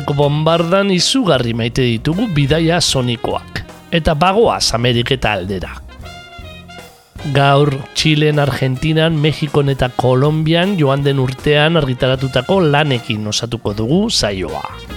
Urpeko bombardan izugarri maite ditugu bidaia sonikoak. Eta bagoaz Ameriketa aldera. Gaur, Txilen, Argentinan, Mexikon eta Kolombian joan den urtean argitaratutako lanekin osatuko dugu zaioa.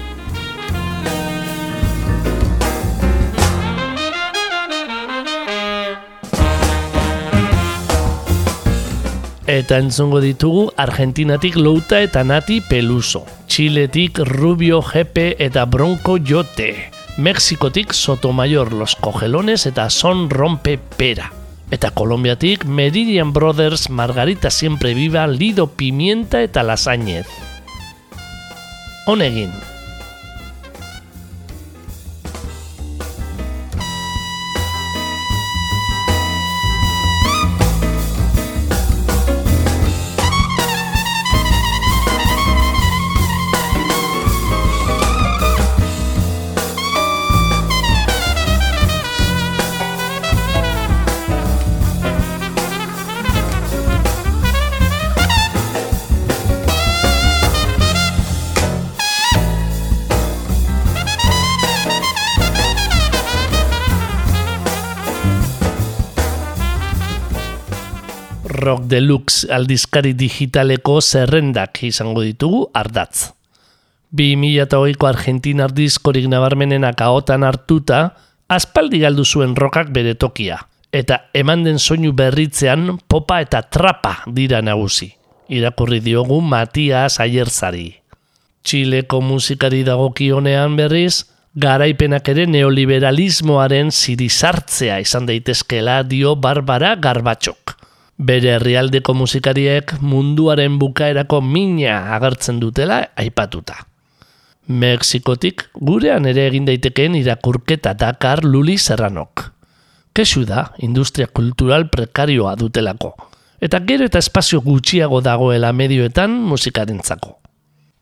Eta entzungo ditugu Argentinatik Louta eta Nati Peluso. Txiletik Rubio Jepe eta Bronco Jote. Mexikotik Sotomayor Los Cogelones eta Son Rompe Pera. Eta Kolombiatik Meridian Brothers Margarita Siempre Viva Lido Pimienta eta Lasañez. Honegin, Rock Deluxe aldizkari digitaleko zerrendak izango ditugu ardatz. 2008ko Argentina ardizkorik nabarmenenak ahotan hartuta, aspaldi galdu zuen rokak bere tokia, eta eman den soinu berritzean popa eta trapa dira nagusi. Irakurri diogu Matias Aierzari. Txileko musikari dagokionean berriz, garaipenak ere neoliberalismoaren zirizartzea izan daitezkela dio Barbara Garbatxok. Bere herrialdeko musikariek munduaren bukaerako mina agertzen dutela aipatuta. Mexikotik gurean ere egin daitekeen irakurketa Dakar Luli Serranok. Kesu da, industria kultural prekarioa dutelako. Eta gero eta espazio gutxiago dagoela medioetan musikarentzako.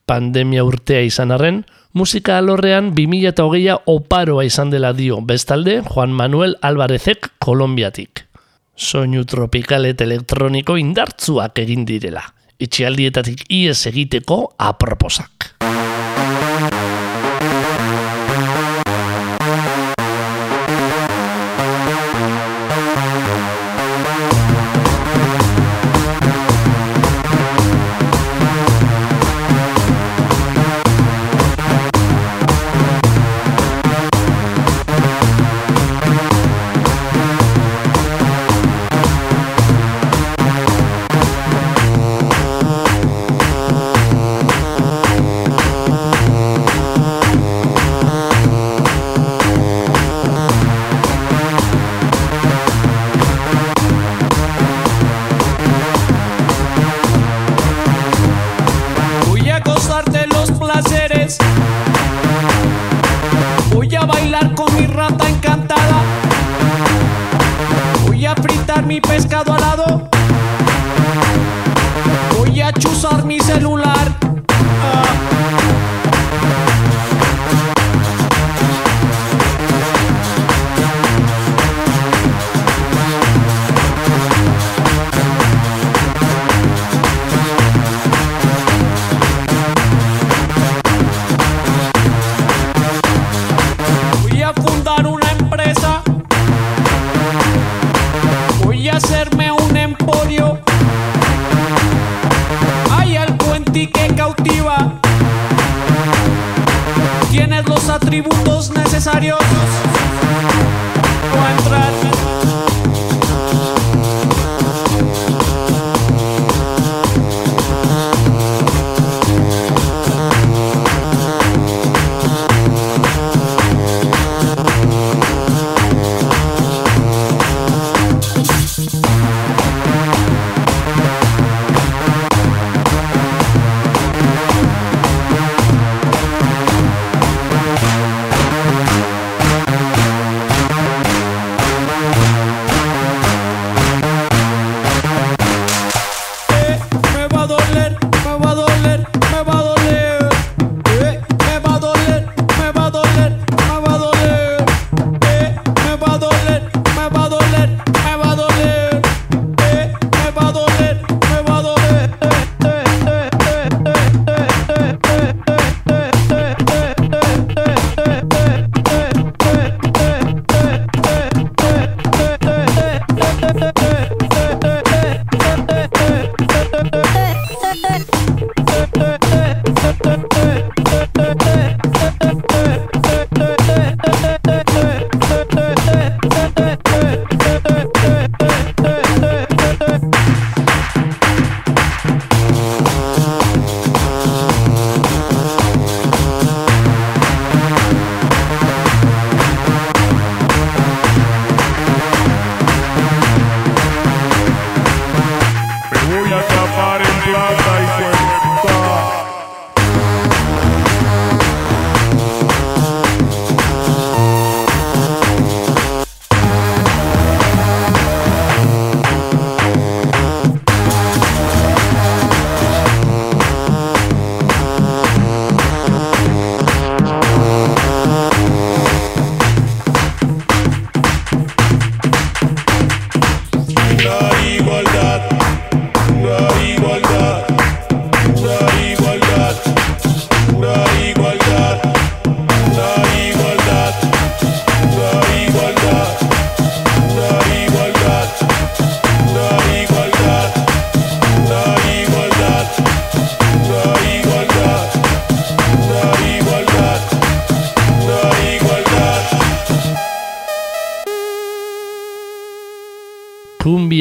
Pandemia urtea izan arren, musika alorrean 2008a oparoa izan dela dio bestalde Juan Manuel Alvarezek Kolombiatik soinu tropikal eta elektroniko indartzuak egin direla. Itxialdietatik iez egiteko aproposak.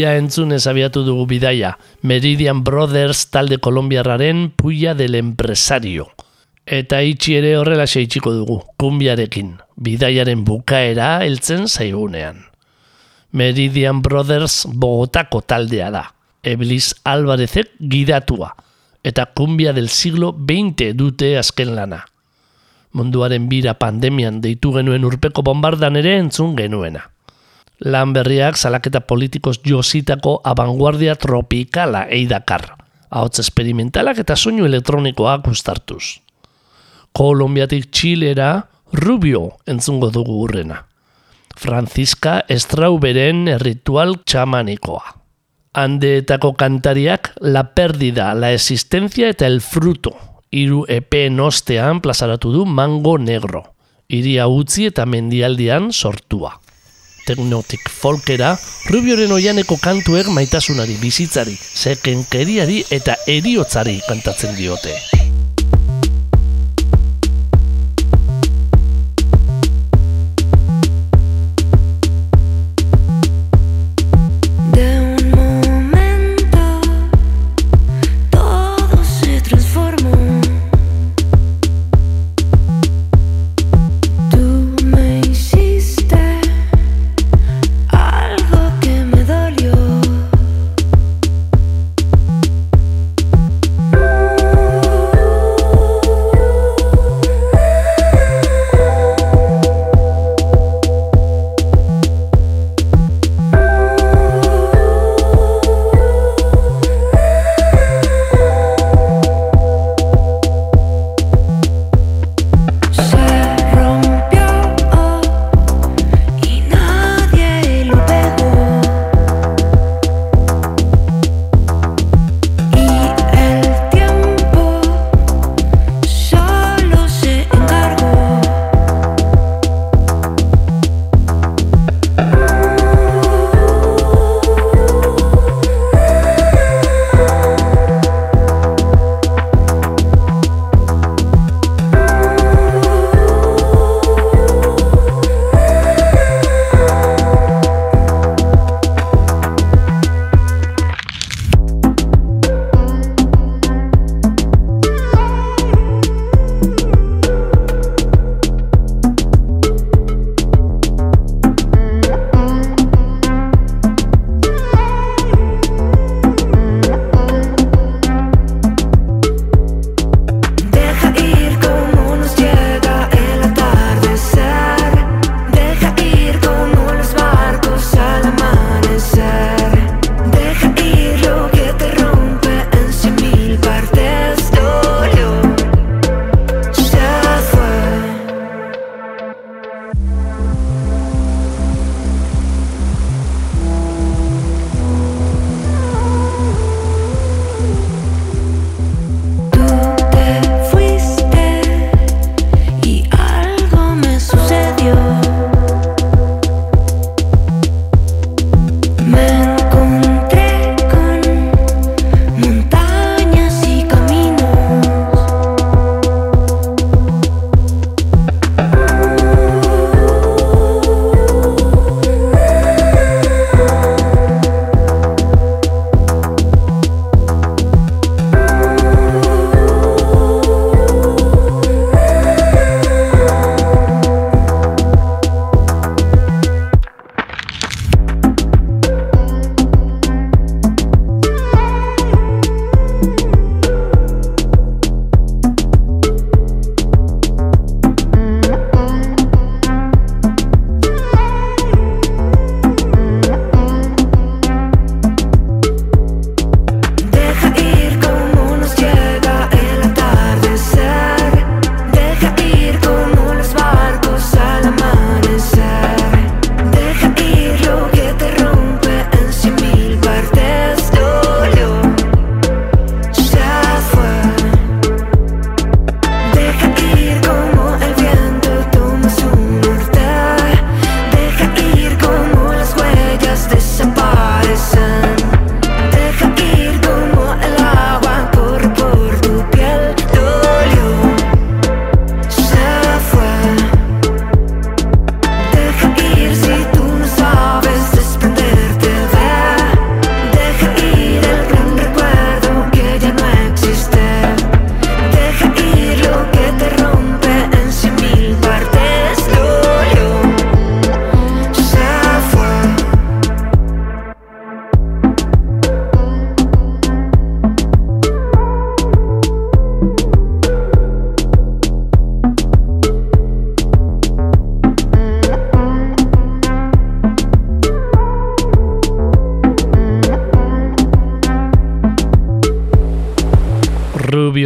Puya entzunez abiatu dugu bidaia, Meridian Brothers talde kolombiarraren Puya del Empresario. Eta itxi ere horrela itxiko dugu, kumbiarekin, bidaiaren bukaera heltzen zaigunean. Meridian Brothers Bogotako taldea da, Eblis Alvarezek gidatua, eta kumbia del siglo XX dute azken lana. Munduaren bira pandemian deitu genuen urpeko bombardan ere entzun genuena. Lan berriak salaketa politikos jositako abanguardia tropikala eidakar, ahots experimentalak eta soinu elektronikoak ustartuz. Kolombiatik Txilera, Rubio entzungo dugu urrena. Franziska Estrauberen ritual txamanikoa. Andeetako kantariak la perdida, la existencia eta el fruto. Iru EP nostean plazaratu du mango negro. Iria utzi eta mendialdian sortua. Teknotik folkera, Rubioren oianeko kantuek maitasunari, bizitzari, sekenkeriari eta eriotzari kantatzen diote.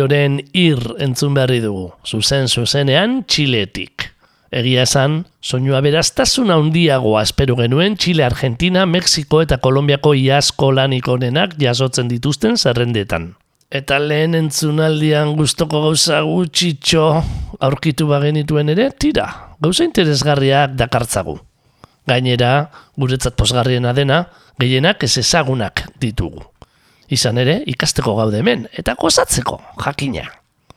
Rubioren ir entzun berri dugu, zuzen zuzenean txiletik. Egia esan, soinua beraztasuna handiagoa espero genuen Txile, Argentina, Mexiko eta Kolombiako iasko lanik onenak jasotzen dituzten zerrendetan. Eta lehen entzunaldian gustoko gauza gutxitxo aurkitu bagenituen ere, tira, gauza interesgarriak dakartzagu. Gainera, guretzat posgarriena dena, gehienak ez ezagunak ditugu. Izan ere, ikasteko gaude hemen, eta gozatzeko, jakina.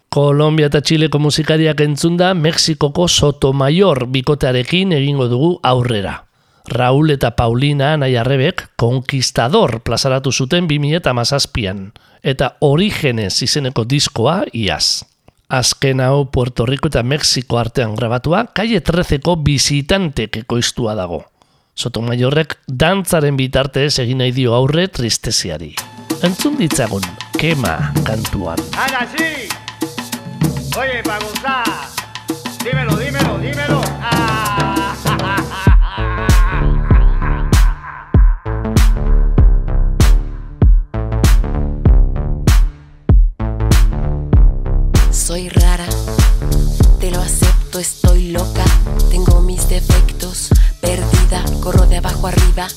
Kolombia eta Txileko musikariak entzunda Mexikoko Sotomayor bikotearekin egingo dugu aurrera. Raúl eta Paulina nahi arrebek konkistador plazaratu zuten 2000 eta origenez izeneko diskoa iaz. Azken hau Puerto Rico eta Mexiko artean grabatua, kaie 13ko bizitantek ekoiztua dago. Sotomayorrek dantzaren bitartez egin nahi dio aurre tristeziari. Entzun ditzagun, kema kantuan. ¡Ana, sí! Oye, para gozar. Dímelo, dímelo, dímelo. Ah. Soy rara, te lo acepto, estoy loca, tengo mis defectos, perdida, corro de abajo arriba,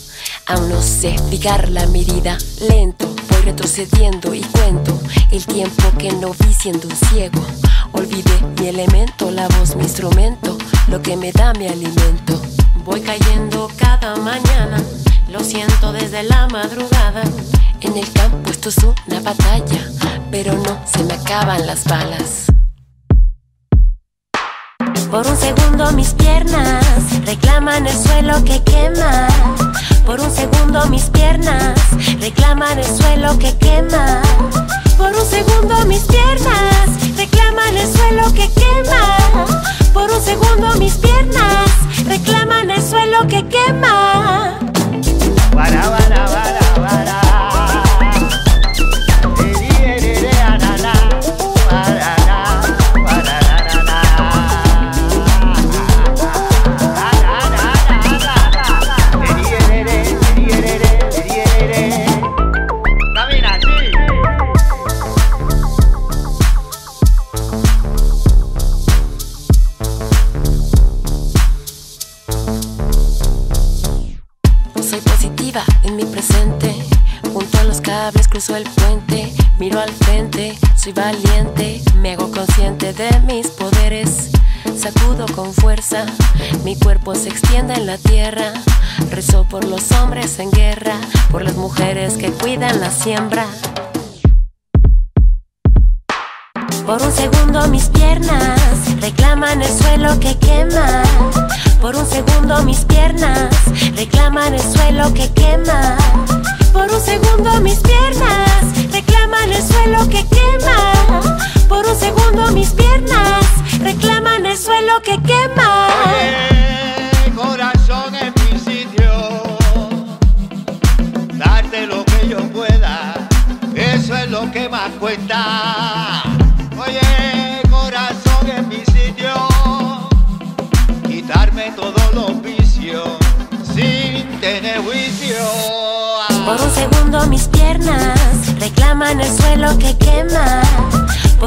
aún no sé fijar la medida, lento, retrocediendo y cuento el tiempo que no vi siendo un ciego, olvidé mi elemento, la voz mi instrumento, lo que me da mi alimento, voy cayendo cada mañana, lo siento desde la madrugada, en el campo esto es una batalla, pero no se me acaban las balas. Por un segundo mis piernas reclaman el suelo que quema. Por un segundo mis piernas reclaman el suelo que quema. Por un segundo mis piernas reclaman el suelo que quema. Por un segundo mis piernas reclaman el suelo que quema. Para, para, para, Se extiende en la tierra. Rezo por los hombres en guerra. Por las mujeres que cuidan la siembra. Por un segundo mis piernas reclaman el suelo que quema. Por un segundo mis piernas reclaman el suelo que quema. Por un segundo mis piernas reclaman el suelo que quema. Por un segundo mis piernas reclaman el suelo que quema.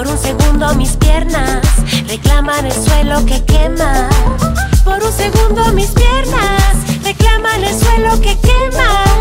Por un segundo mis piernas reclaman el suelo que quema. Por un segundo mis piernas reclaman el suelo que quema.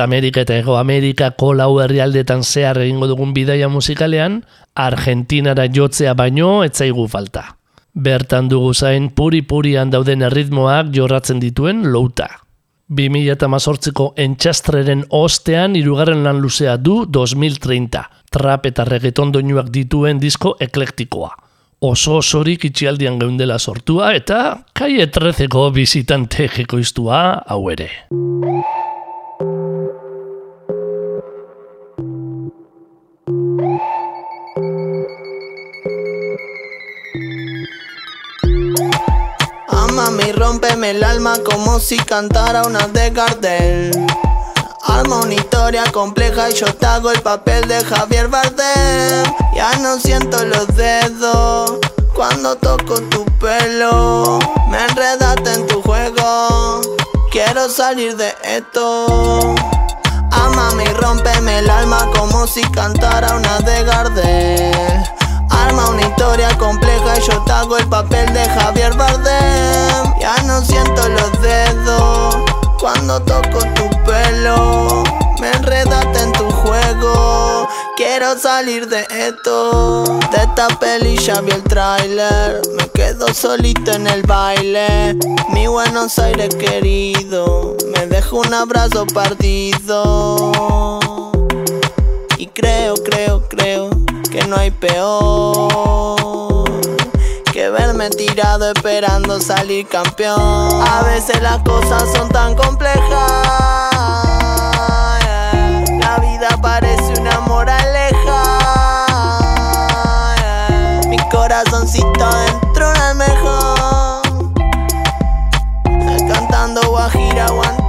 Amerika eta Ego Amerikako lau herrialdetan zehar egingo dugun bidaia musikalean, Argentinara jotzea baino etzaigu falta. Bertan dugu zain puri-purian dauden erritmoak jorratzen dituen louta. 2018ko entxastreren ostean irugarren lan luzea du 2030, trap eta reggaeton doinuak dituen disko eklektikoa. Oso osorik itxialdian geundela sortua eta kai etrezeko bizitante jekoiztua hau ere. Amame y rompeme el alma como si cantara una de Gardel. Arma una historia compleja y yo te hago el papel de Javier Bardem. Ya no siento los dedos cuando toco tu pelo. Me enredaste en tu juego. Quiero salir de esto. Amame y rompeme el alma como si cantara una de Gardel. Una historia compleja y yo te hago el papel de Javier Bardem. Ya no siento los dedos cuando toco tu pelo. Me enredaste en tu juego. Quiero salir de esto. De esta peli ya vi el trailer. Me quedo solito en el baile. Mi Buenos Aires querido. Me dejo un abrazo partido. Y creo, creo, creo que no hay peor que verme tirado esperando salir campeón. A veces las cosas son tan complejas. La vida parece una moraleja. Mi corazoncito dentro de almejón. Cantando Guajira Guantanamera.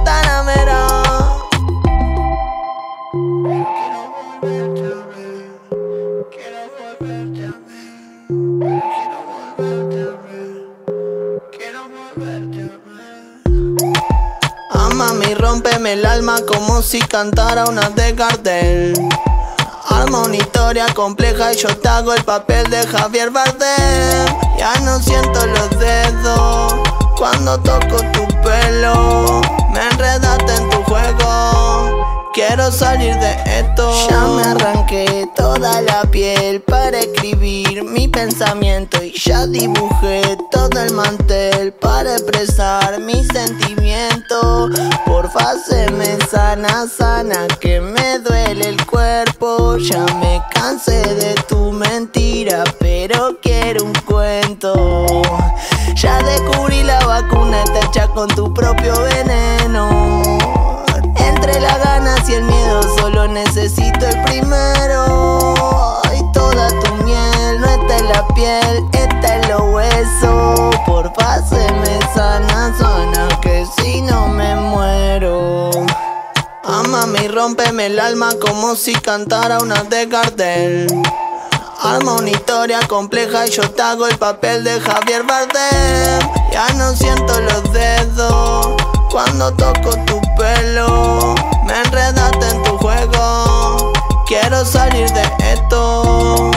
Y rompeme el alma como si cantara una de Gardel. Arma una historia compleja y yo te hago el papel de Javier Bardem. Ya no siento los dedos cuando toco tu pelo. Me enredaste en tu juego. Quiero salir de esto. Ya me arranqué toda la piel para escribir mi pensamiento y ya dibujé todo el mantel para expresar mi sentimiento. Porfa, me sana, sana, que me duele el cuerpo. Ya me cansé de tu mentira, pero quiero un cuento. Ya descubrí la vacuna, está hecha con tu propio veneno. Entre las ganas y el miedo solo necesito el primero. Y toda tu miel no está en la piel, está en los huesos. Porfa, se me sana, sana, que si no me muero. Amame y rompeme el alma como si cantara una de Gardel. Arma una historia compleja y yo te hago el papel de Javier Bardem. Ya no siento los dedos cuando toco tu pelo. Me enredaste en tu juego. Quiero salir de esto.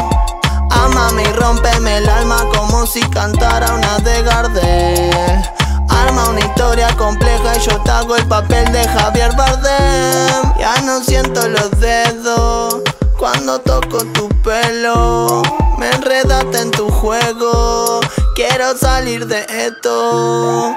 Amame y rompeme el alma como si cantara una de Gardel. Arma una historia compleja y yo te hago el papel de Javier Bardem. Ya no siento los dedos cuando toco tu pelo. Me enredaste en tu juego. Quiero salir de esto.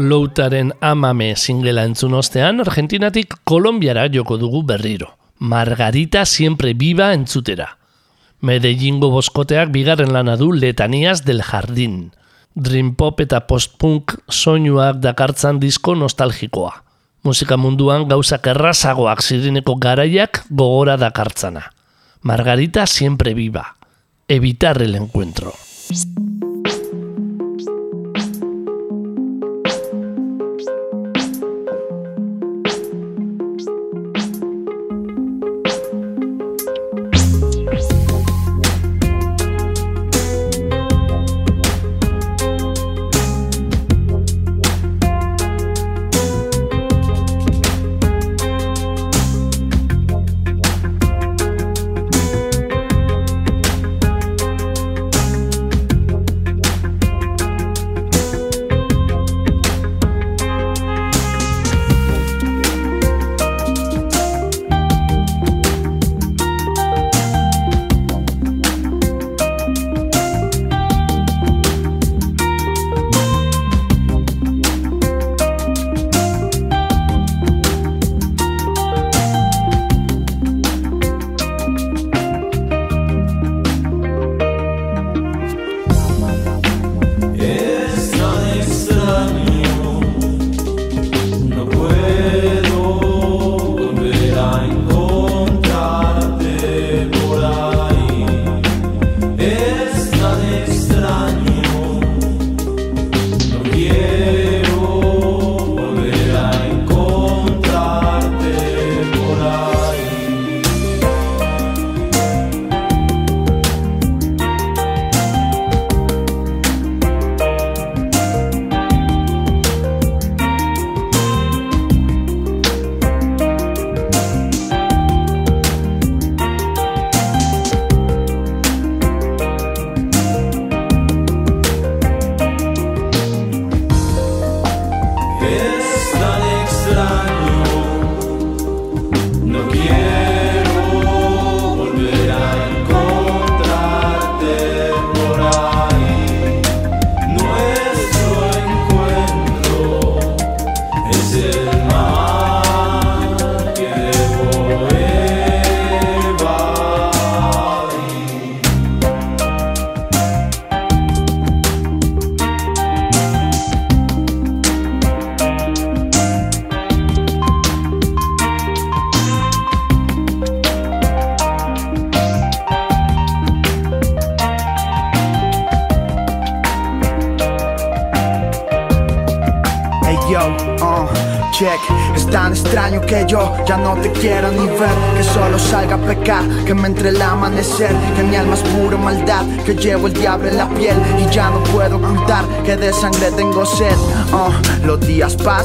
Loutaren amame singela entzun ostean, Argentinatik Kolombiara joko dugu berriro. Margarita siempre viva entzutera. Medellingo boskoteak bigarren lana du Letanias del Jardín. Dream pop eta post-punk soinuak dakartzan disko nostalgikoa. Musika munduan gauzak errazagoak zireneko garaiak gogora dakartzana. Margarita siempre viva. Evitar el encuentro.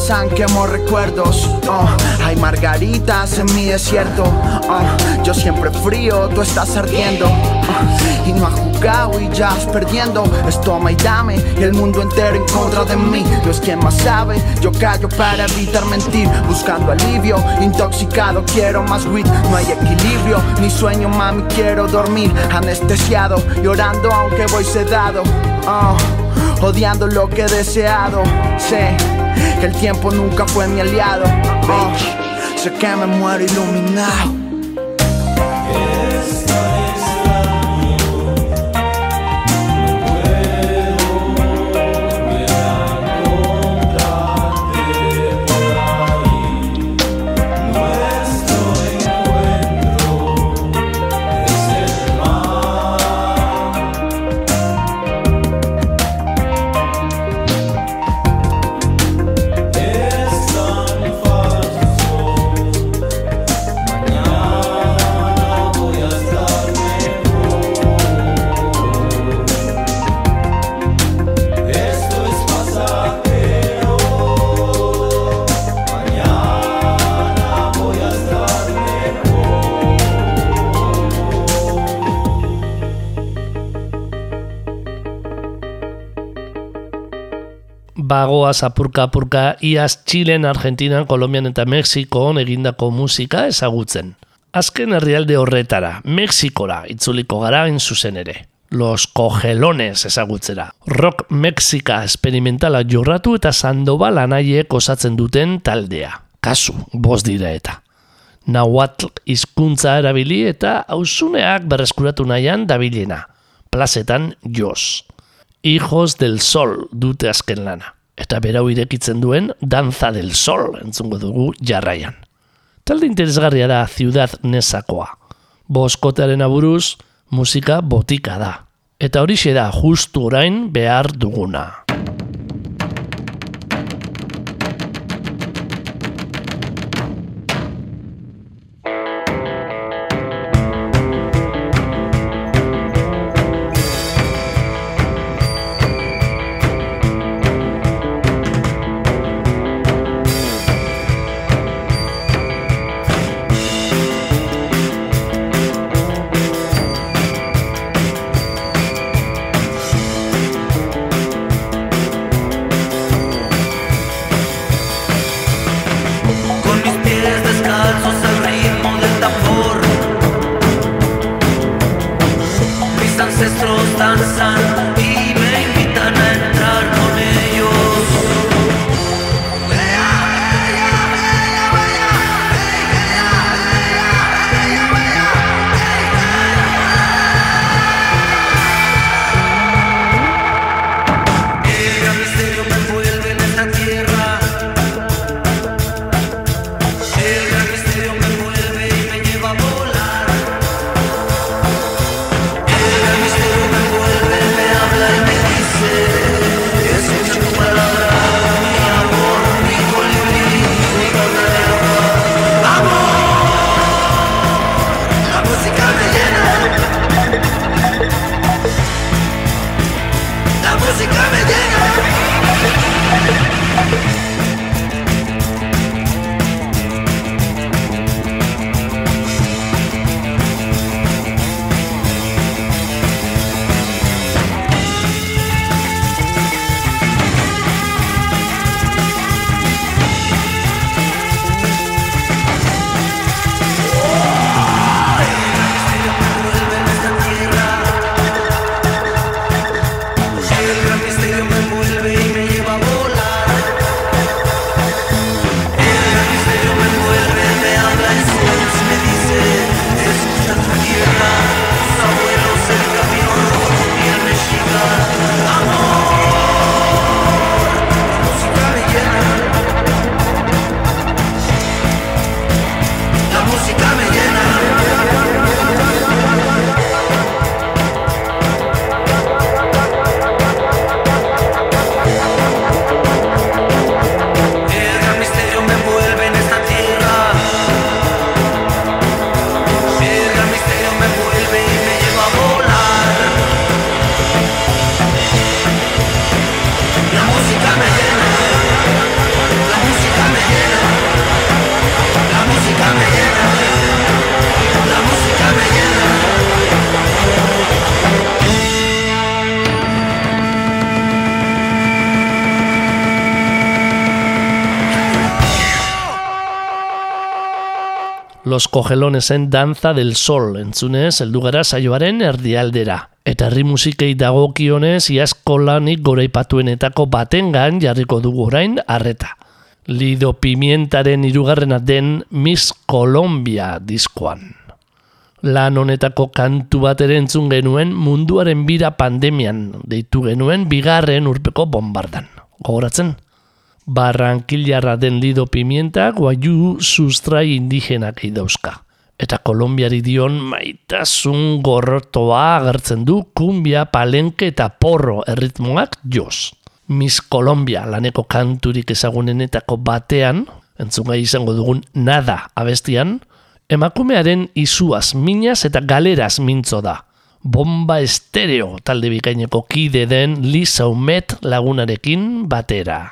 Pasan, recuerdos. Oh, hay margaritas en mi desierto. Oh, yo siempre frío, tú estás ardiendo. Oh, y no has jugado y ya vas perdiendo. Es toma y dame, y el mundo entero en contra de mí. No es quien más sabe, yo callo para evitar mentir. Buscando alivio, intoxicado, quiero más weed. No hay equilibrio, ni sueño, mami, quiero dormir. Anestesiado, llorando aunque voy sedado. Oh, odiando lo que he deseado. Sé que el tiempo nunca fue mi aliado. Oh, sé que me muero iluminado. Bagoaz apurka apurka iaz Txilen, Argentinan, Kolombian eta Mexikoon egindako musika ezagutzen. Azken herrialde horretara, Mexikora itzuliko gara zuzen ere. Los Cogelones ezagutzera. Rock Mexika experimentala jorratu eta Sandoval anaiek osatzen duten taldea. Kasu, boz dira eta. Nahuatl hizkuntza erabili eta ausuneak berreskuratu nahian dabilena. Plazetan jos. Hijos del Sol dute azken lana eta berau irekitzen duen Danza del Sol entzungo dugu jarraian. Talde interesgarria da Ciudad Nesakoa. Boskotearen aburuz, musika botika da. Eta horixe da justu orain behar duguna. Los Cogelonesen Danza del Sol entzunez heldu gara saioaren erdialdera. Eta herri musikei dagokionez iazko lanik goraipatuenetako batengan jarriko dugu orain arreta. Lido Pimientaren irugarrena den Miss Colombia diskoan. Lan honetako kantu bat ere entzun genuen munduaren bira pandemian deitu genuen bigarren urpeko bombardan. Gogoratzen? Barranquillarra den Lido Pimienta guaiu sustrai indigenak idauzka. Eta Kolombiari dion maitasun gorrotoa agertzen du kumbia, palenke eta porro erritmoak joz. Miss Colombia laneko kanturik ezagunenetako batean, entzungai izango dugun nada abestian, emakumearen izuaz, minaz eta galeraz mintzo da. Bomba estereo talde bikaineko kide den Lisa Umet lagunarekin batera.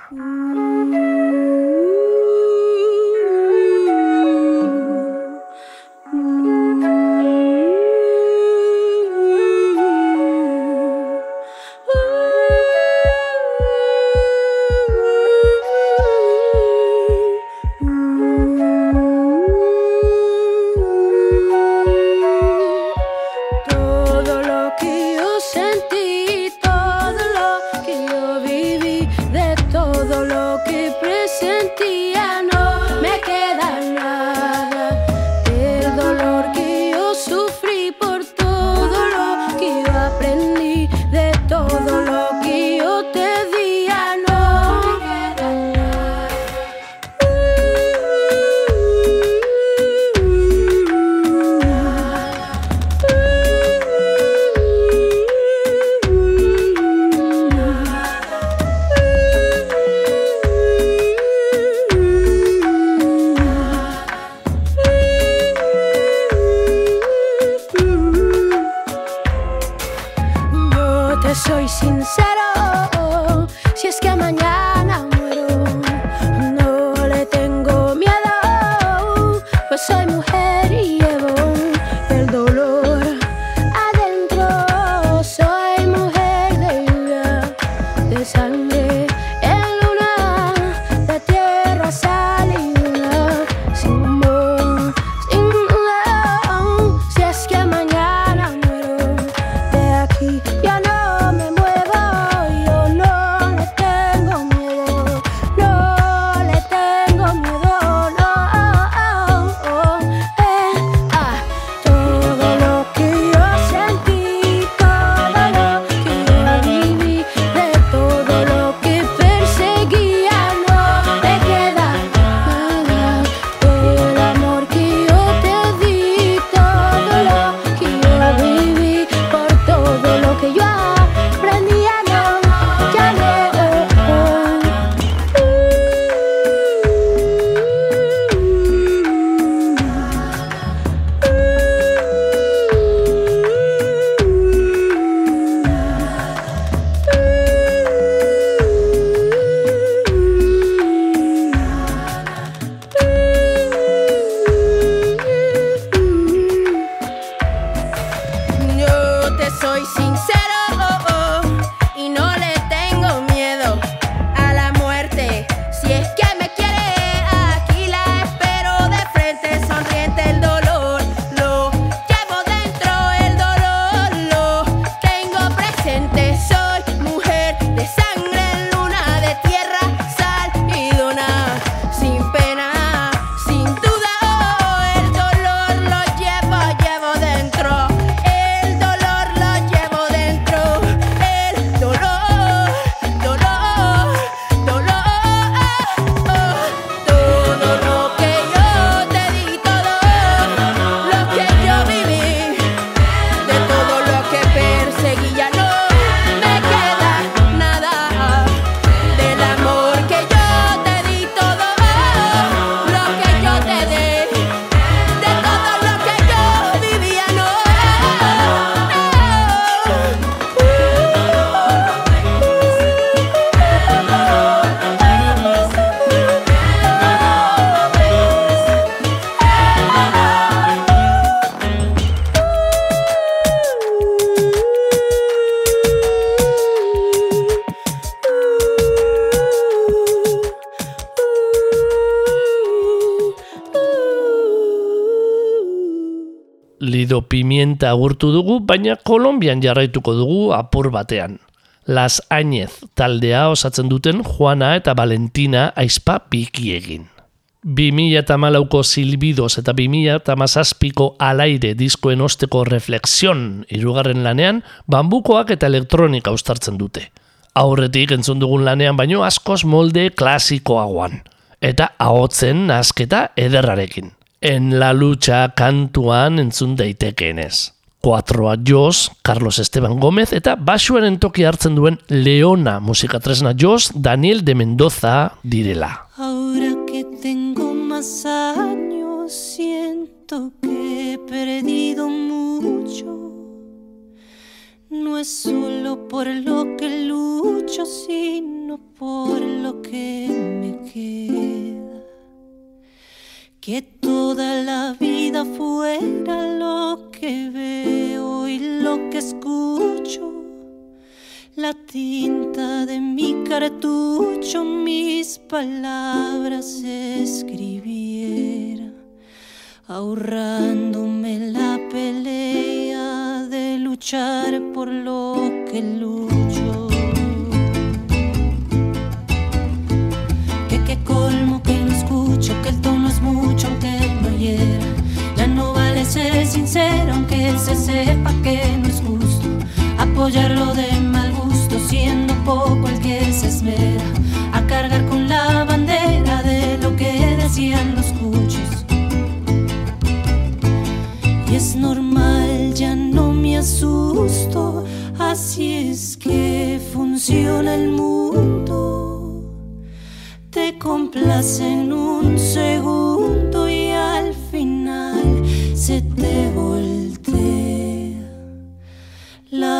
Pimienta agurtu dugu, baina Kolombian jarraituko dugu apur batean. Las Añez taldea osatzen duten Juana eta Valentina aizpa piki egin. 2008ko Silbidos eta 2008ko Alaire diskoen osteko reflexion irugarren lanean, bambukoak eta elektronika ustartzen dute. Aurretik entzun dugun lanean baino askoz molde klasikoagoan. Eta ahotzen nasketa ederrarekin. En la lucha kantuan entzun daitekeenez. Kuatroa Jos, Carlos Esteban Gómez eta basuaren toki hartzen duen Leona musikatresna Jos, Daniel de Mendoza direla. Ahora que tengo más años siento que he perdido mucho. No es solo por lo que lucho, sino por lo que me queda que toda la vida fuera lo que veo y lo que escucho. La tinta de mi cartucho, mis palabras escribiera, ahorrándome la pelea de luchar por lo que lucho. Que qué colmo que no escucho, que el mucho aunque no hiera. Ya no vale ser sincero aunque se sepa que no es justo apoyarlo de mal gusto, siendo poco el que se esmera a cargar con la bandera de lo que decían los cuchos. Y es normal, ya no me asusto, así es que funciona el mundo. Te complace en un segundo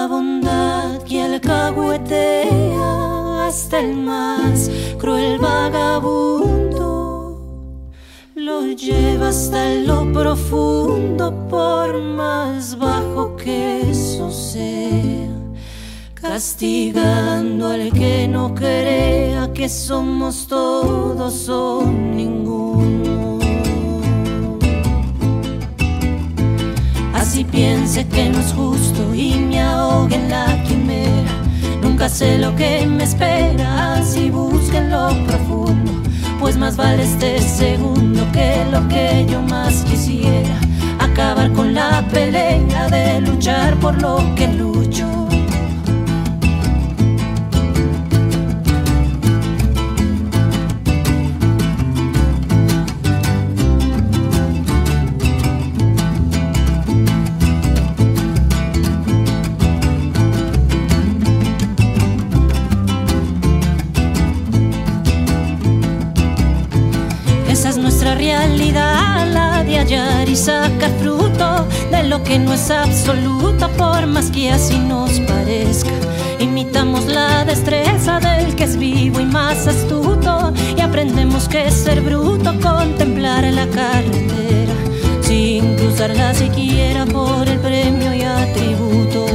La bondad que alcahuetea hasta el más cruel vagabundo lo lleva hasta lo profundo por más bajo que eso sea castigando al que no crea que somos todos o ninguno. Piense que no es justo y me ahogue en la quimera. Nunca sé lo que me espera, así busque en lo profundo. Pues más vale este segundo que lo que yo más quisiera. Acabar con la pelea de luchar por lo que lucho. Que no es absoluto, por más que así nos parezca. Imitamos la destreza del que es vivo y más astuto, y aprendemos que ser bruto, contemplar la carretera, sin cruzarla siquiera por el premio y atributo.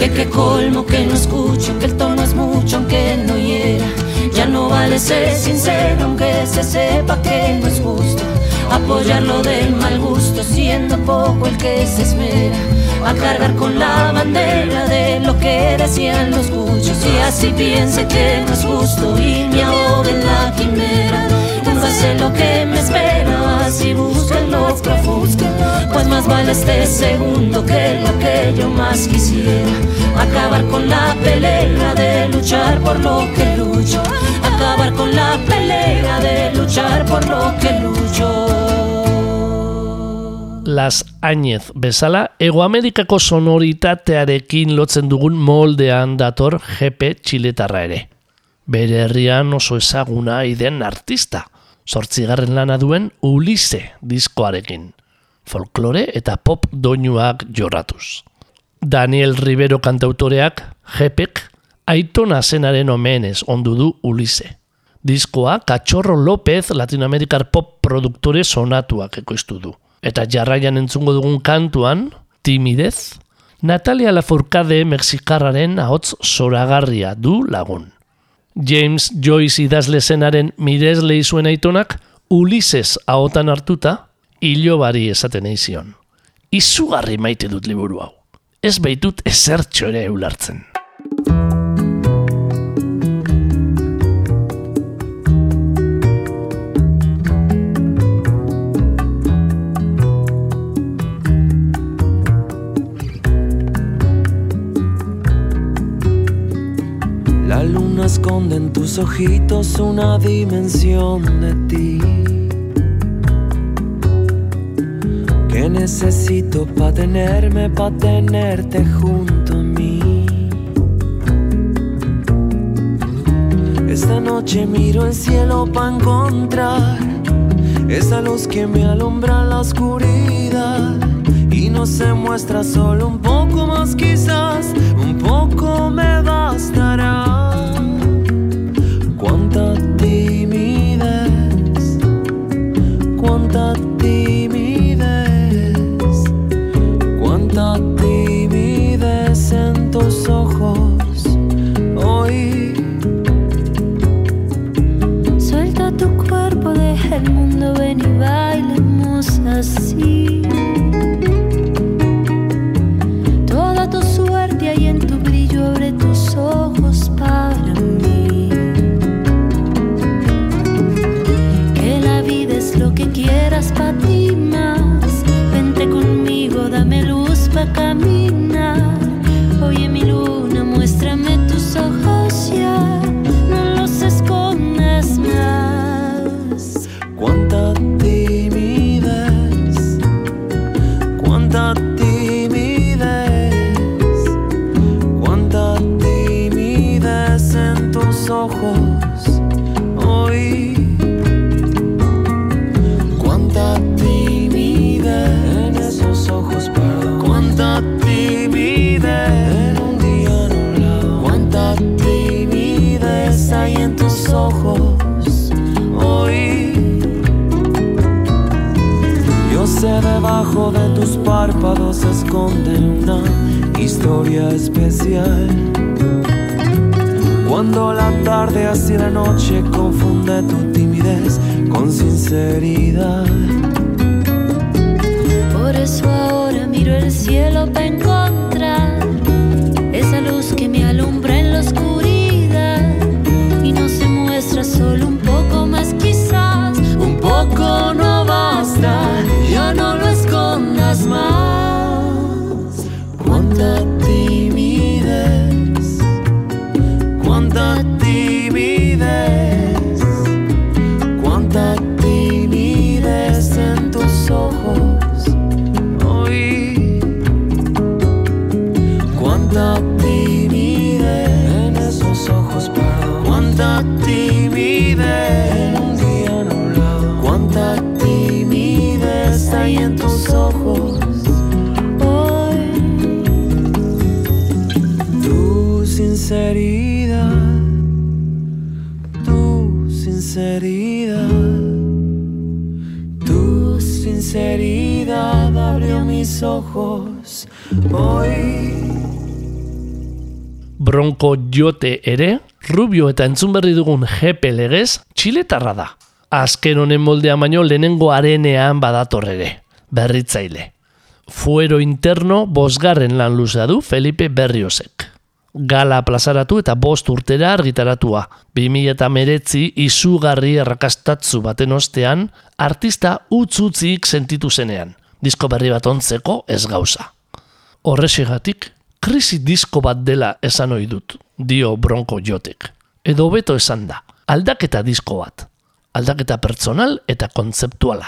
Que qué colmo que no escucho, que el tono es mucho aunque no hiera. Ya no vale ser sincero aunque se sepa que no es justo apoyarlo del mal gusto, siendo poco el que se esmera a cargar con la bandera de lo que decían los cuchos. Y así piense que no es justo y me ahogue en la quimera. Nunca sé lo que me espera, así busquen lo profundo. Pues más vale este segundo que lo que yo más quisiera. Acabar con la pelea de luchar por lo que lucho. Acabar con la pelea de luchar por lo que lucho. Las Añez bezala, Ego Amerikako sonoritatearekin lotzen dugun moldean dator GP txiletarra ere. Bere herrian oso ezaguna iden artista, sortzigarren lana duen Ulisse diskoarekin, folklore eta pop doinuak jorratuz. Daniel Rivero kantautoreak, GPek, aitona zenaren omenez ondu du Ulisse. Diskoa Cachorro López Latinoamerikar pop produktore sonatuak ekoiztu du. Eta jarraian entzungo dugun kantuan, timidez, Natalia Lafourcade Mexikarraren ahots zoragarria du lagun. James Joyce idazle zenaren mirezle izuen aitonak, Ulises ahotan hartuta, ilobari esaten eizion. Izugarri maite dut liburu hau. Ez baitut ezertxo ere ulartzen. Esconde en tus ojitos una dimensión de ti que necesito pa tenerme, pa tenerte junto a mí. Esta noche miro el cielo pa encontrar esa luz que me alumbra la oscuridad y no se muestra solo un poco más quizás, un poco me bastará. Sinceridad, tu sinceridad abrió mis ojos hoy. Bronko jote ere, Rubio eta entzun berri dugun jepe legez, txiletarra da. Azken honen moldea baino lehenengo arenean badator ere, berritzaile. Fuero interno bosgarren lan luzea du Felipe Berriosek. Gala plazaratu eta bost urtera argitaratua. 2008 izugarri errakastatzu baten ostean, artista utzutzik sentitu zenean. Disko berri bat ontzeko ez gauza. Horrexegatik, krisi disko bat dela esan ohi dut, dio Bronco Jotek. Edo beto esan da, aldaketa disko bat. Aldaketa pertsonal eta kontzeptuala.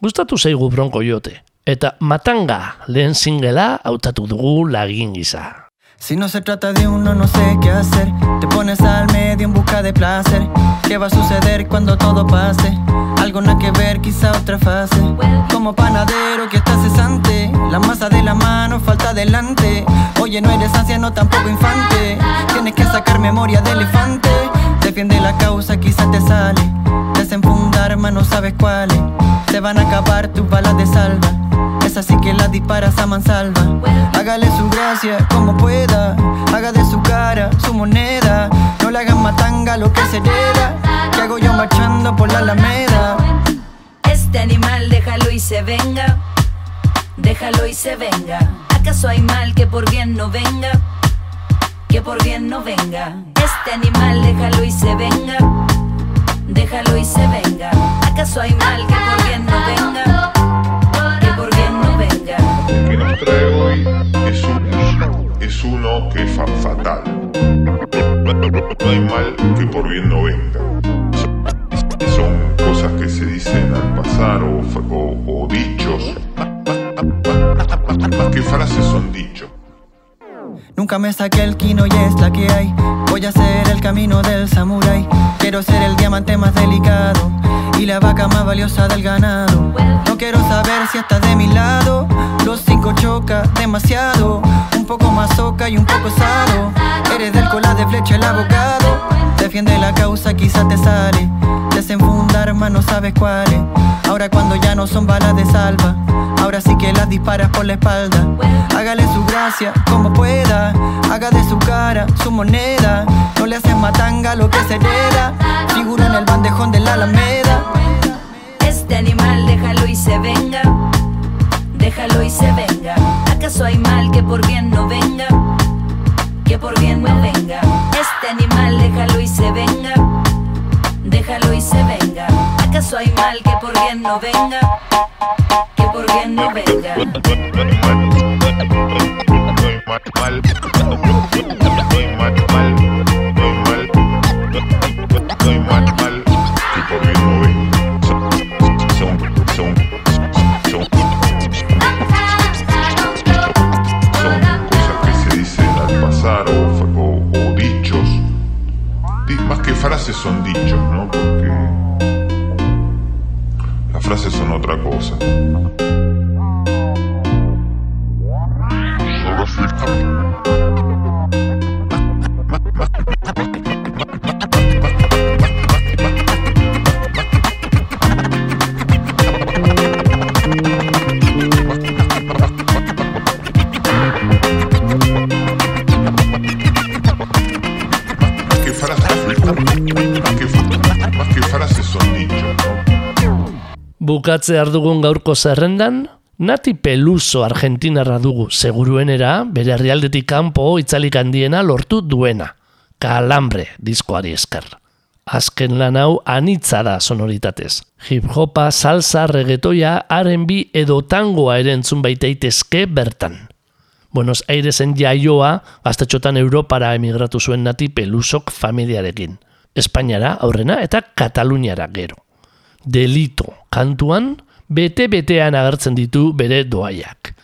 Gustatu zaigu Bronco Jote. Eta Matanga lehen singela hautatu dugu lagin gisa. Si no se trata de uno, no sé qué hacer. Te pones al medio en busca de placer. ¿Qué va a suceder cuando todo pase? Algo nada que ver, quizá otra fase. Como panadero que está cesante. La masa de la mano falta adelante. Oye, no eres anciano, tampoco infante. Tienes que sacar memoria de elefante. Defiende la causa, quizá te sale. Desenfundar, no sabes cuáles. Te van a acabar tus balas de salva. Es así que la disparas a mansalva. Hágale su gracia como pueda. Haga de su cara su moneda. No le hagan matanga lo que se hereda. Que hago yo marchando por la alameda. es Este animal déjalo y se venga, déjalo y se venga. ¿Acaso hay mal que por bien no venga? Que por bien no venga. Este animal déjalo y se venga, déjalo y se venga. ¿Acaso hay mal que por bien no venga? Que por bien no venga. que nos trae hoy es, un- es uno que es fa- fatal. No hay mal que por bien no venga. Son- cosas que se dicen al pasar o- o dichos. Más que frases son dichos. Nunca me saqué el kino y es la que hay. Voy a hacer el camino del samurái. Quiero ser el diamante más delicado y la vaca más valiosa del ganado. No quiero saber si estás de mi lado. Los cinco choca demasiado. Un poco más soca y un poco sado. Eres del cola de flecha el abogado. Defiende la causa, quizás te sale. Desenfundar, más no sabes cuáles. Ahora cuando ya no son balas de salva. Ahora sí que las disparas por la espalda. Hágale su gracia como pueda. Haga de su cara su moneda. No le haces matanga lo que se hereda. Figura en el bandejón de la Alameda. Este animal déjalo y se venga, déjalo y se venga. ¿Acaso hay mal que por bien no venga? Que por bien no venga. Este animal déjalo y se venga, déjalo y se venga. ¿Acaso hay mal que por bien no venga? Que por bien no venga. Mal, mal, hay mal, mal, hay mal, hay mal, mal, venga. Son, cosas que se dicen al pasar o, dichos. Di- Más que frases son dichos, ¿no? Porque las frases son otra cosa. Bukatzear dugun gaurko zerrendan, Nati Peluso Argentinarra dugu seguruenera bere herrialdetik kanpo itzalik handiena lortu duena. Kalambre diskoari esker. Azken lan hau anitza da sonoritatez. Hip-hopa, salsa, reggaetoia, R&B edo tangoa ere entzun baitaitezke bertan. Buenos Airesen jaioa, gaztetxotan Europara emigratu zuen nati Pelusok familiarekin. Espainiara aurrena eta Kataluniara gero. Delito kantuan, bete-betean agertzen ditu bere doaiak.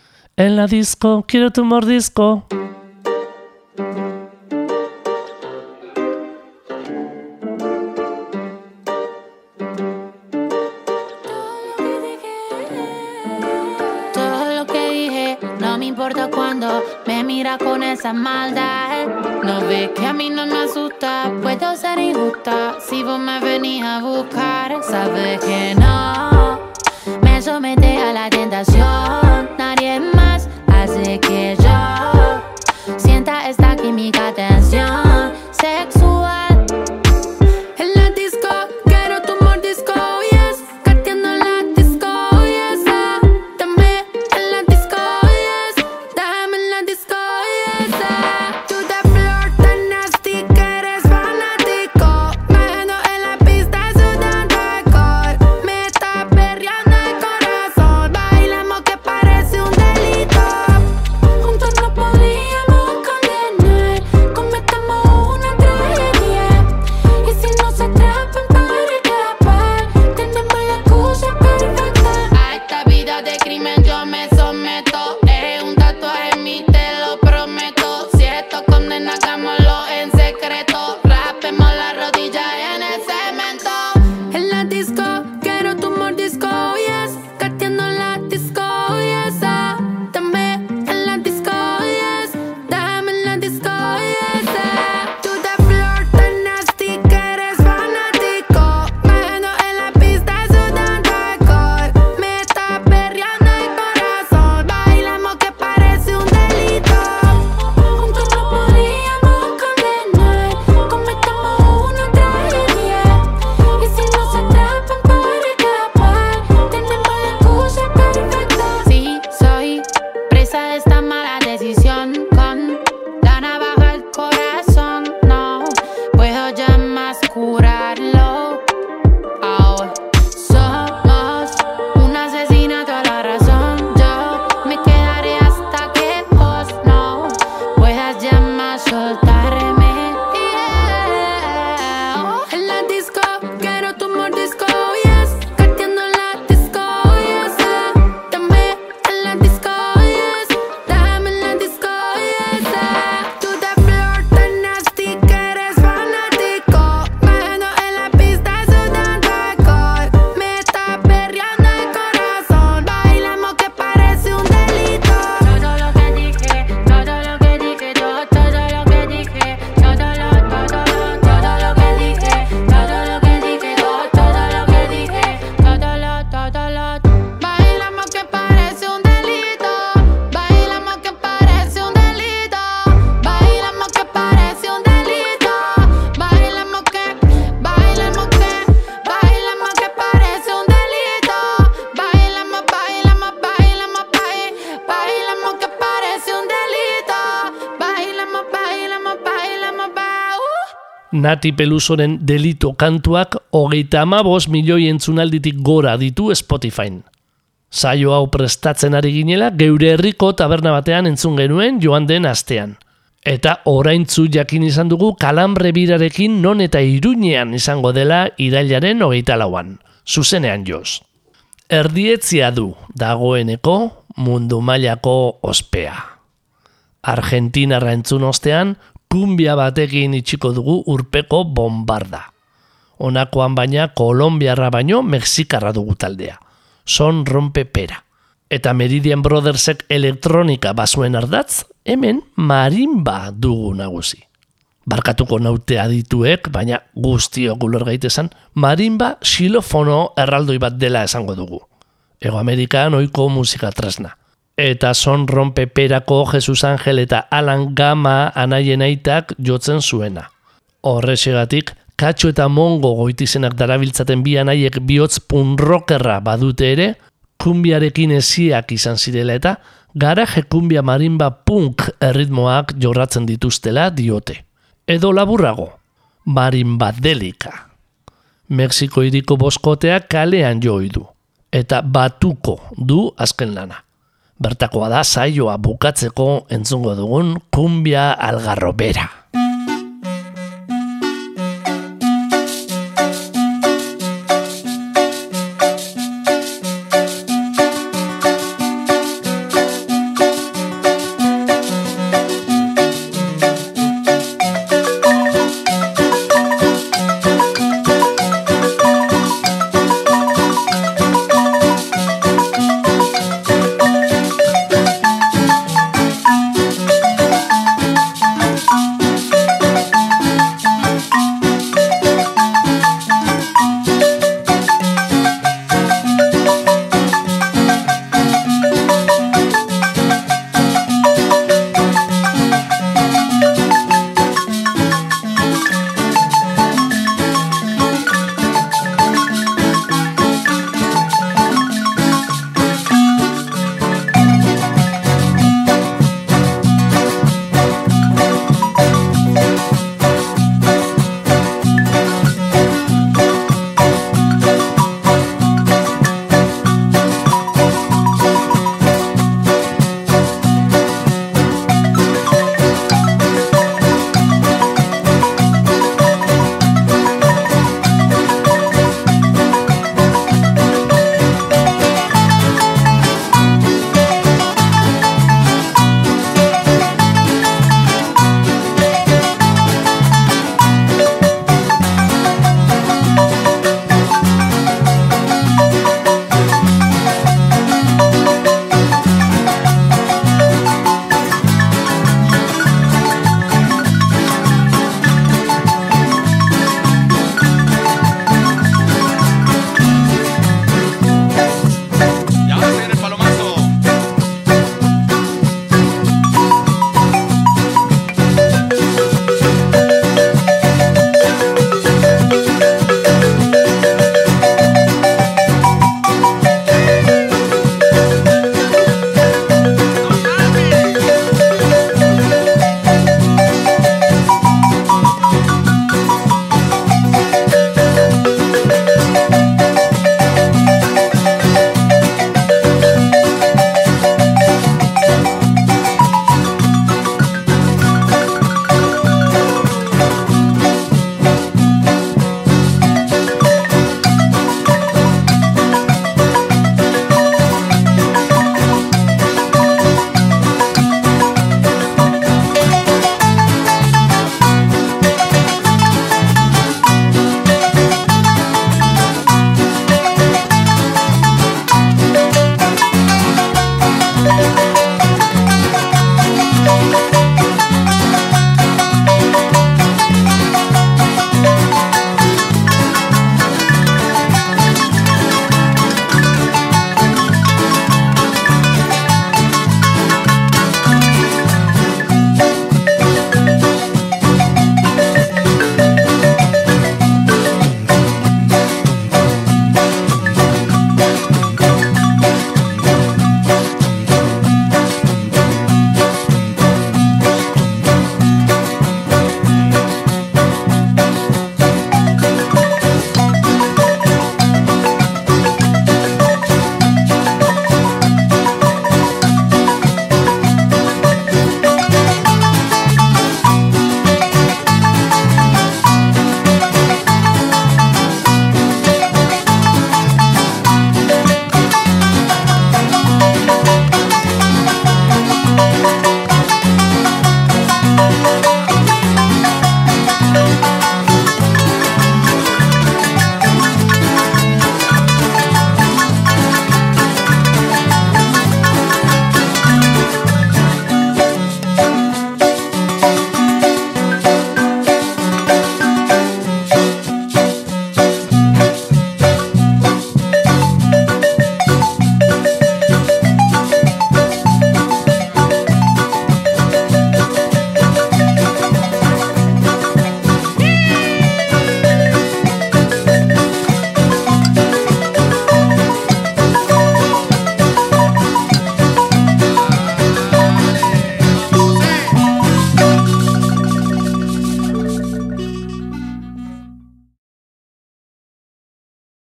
En la disco, quiero tu mordisco. Con esa maldad. No ves que a mí no me asusta, puedo ser injusta si vos me venís a buscar. Sabes que no me somete a la tentación. Nadie más hace que yo sienta esta química tensión Nati Pelusoren delito kantuak hogeita amabos milioi entzunalditik gora ditu Spotifyn. Saio hau prestatzen ari ginela geure herriko taberna batean entzun genuen joan den astean. Eta oraintzu jakin izan dugu kalambre birarekin non eta iruñean izango dela irailaren hogeita lauan. Zuzenean joz. Erdietzia du dagoeneko mundu mailako ospea. Argentinarra entzun ostean, kumbia batekin itxiko dugu urpeko bombarda. Honakoan baina Kolombiarra baino Mexikarra dugu taldea. Son rompe pera. Eta Meridian Brothersek elektronika bazuen ardatz, hemen marimba dugu nagusi. Barkatuko naute adituek, baina guztiok ulor gaitesan, marimba xilofono erraldoi bat dela esango dugu. Ego Amerikan oiko musika tresna. Eta son rompe perako Jesus Angel eta Alan Gama anaien aitak jotzen zuena. Horrexegatik, katxo eta mongo goitizenak darabiltzaten bi anaiek bihotz punrokerra badute ere, kumbiarekin eziak izan zirela eta garaje kumbia marimba punk erritmoak jorratzen dituztela diote. Edo laburrago, marimba delika. Mexiko iriko boskotea kalean joi du, eta batuko du azken lana. Bertakoa da saioa bukatzeko entzungo dugun kumbia algarro bera.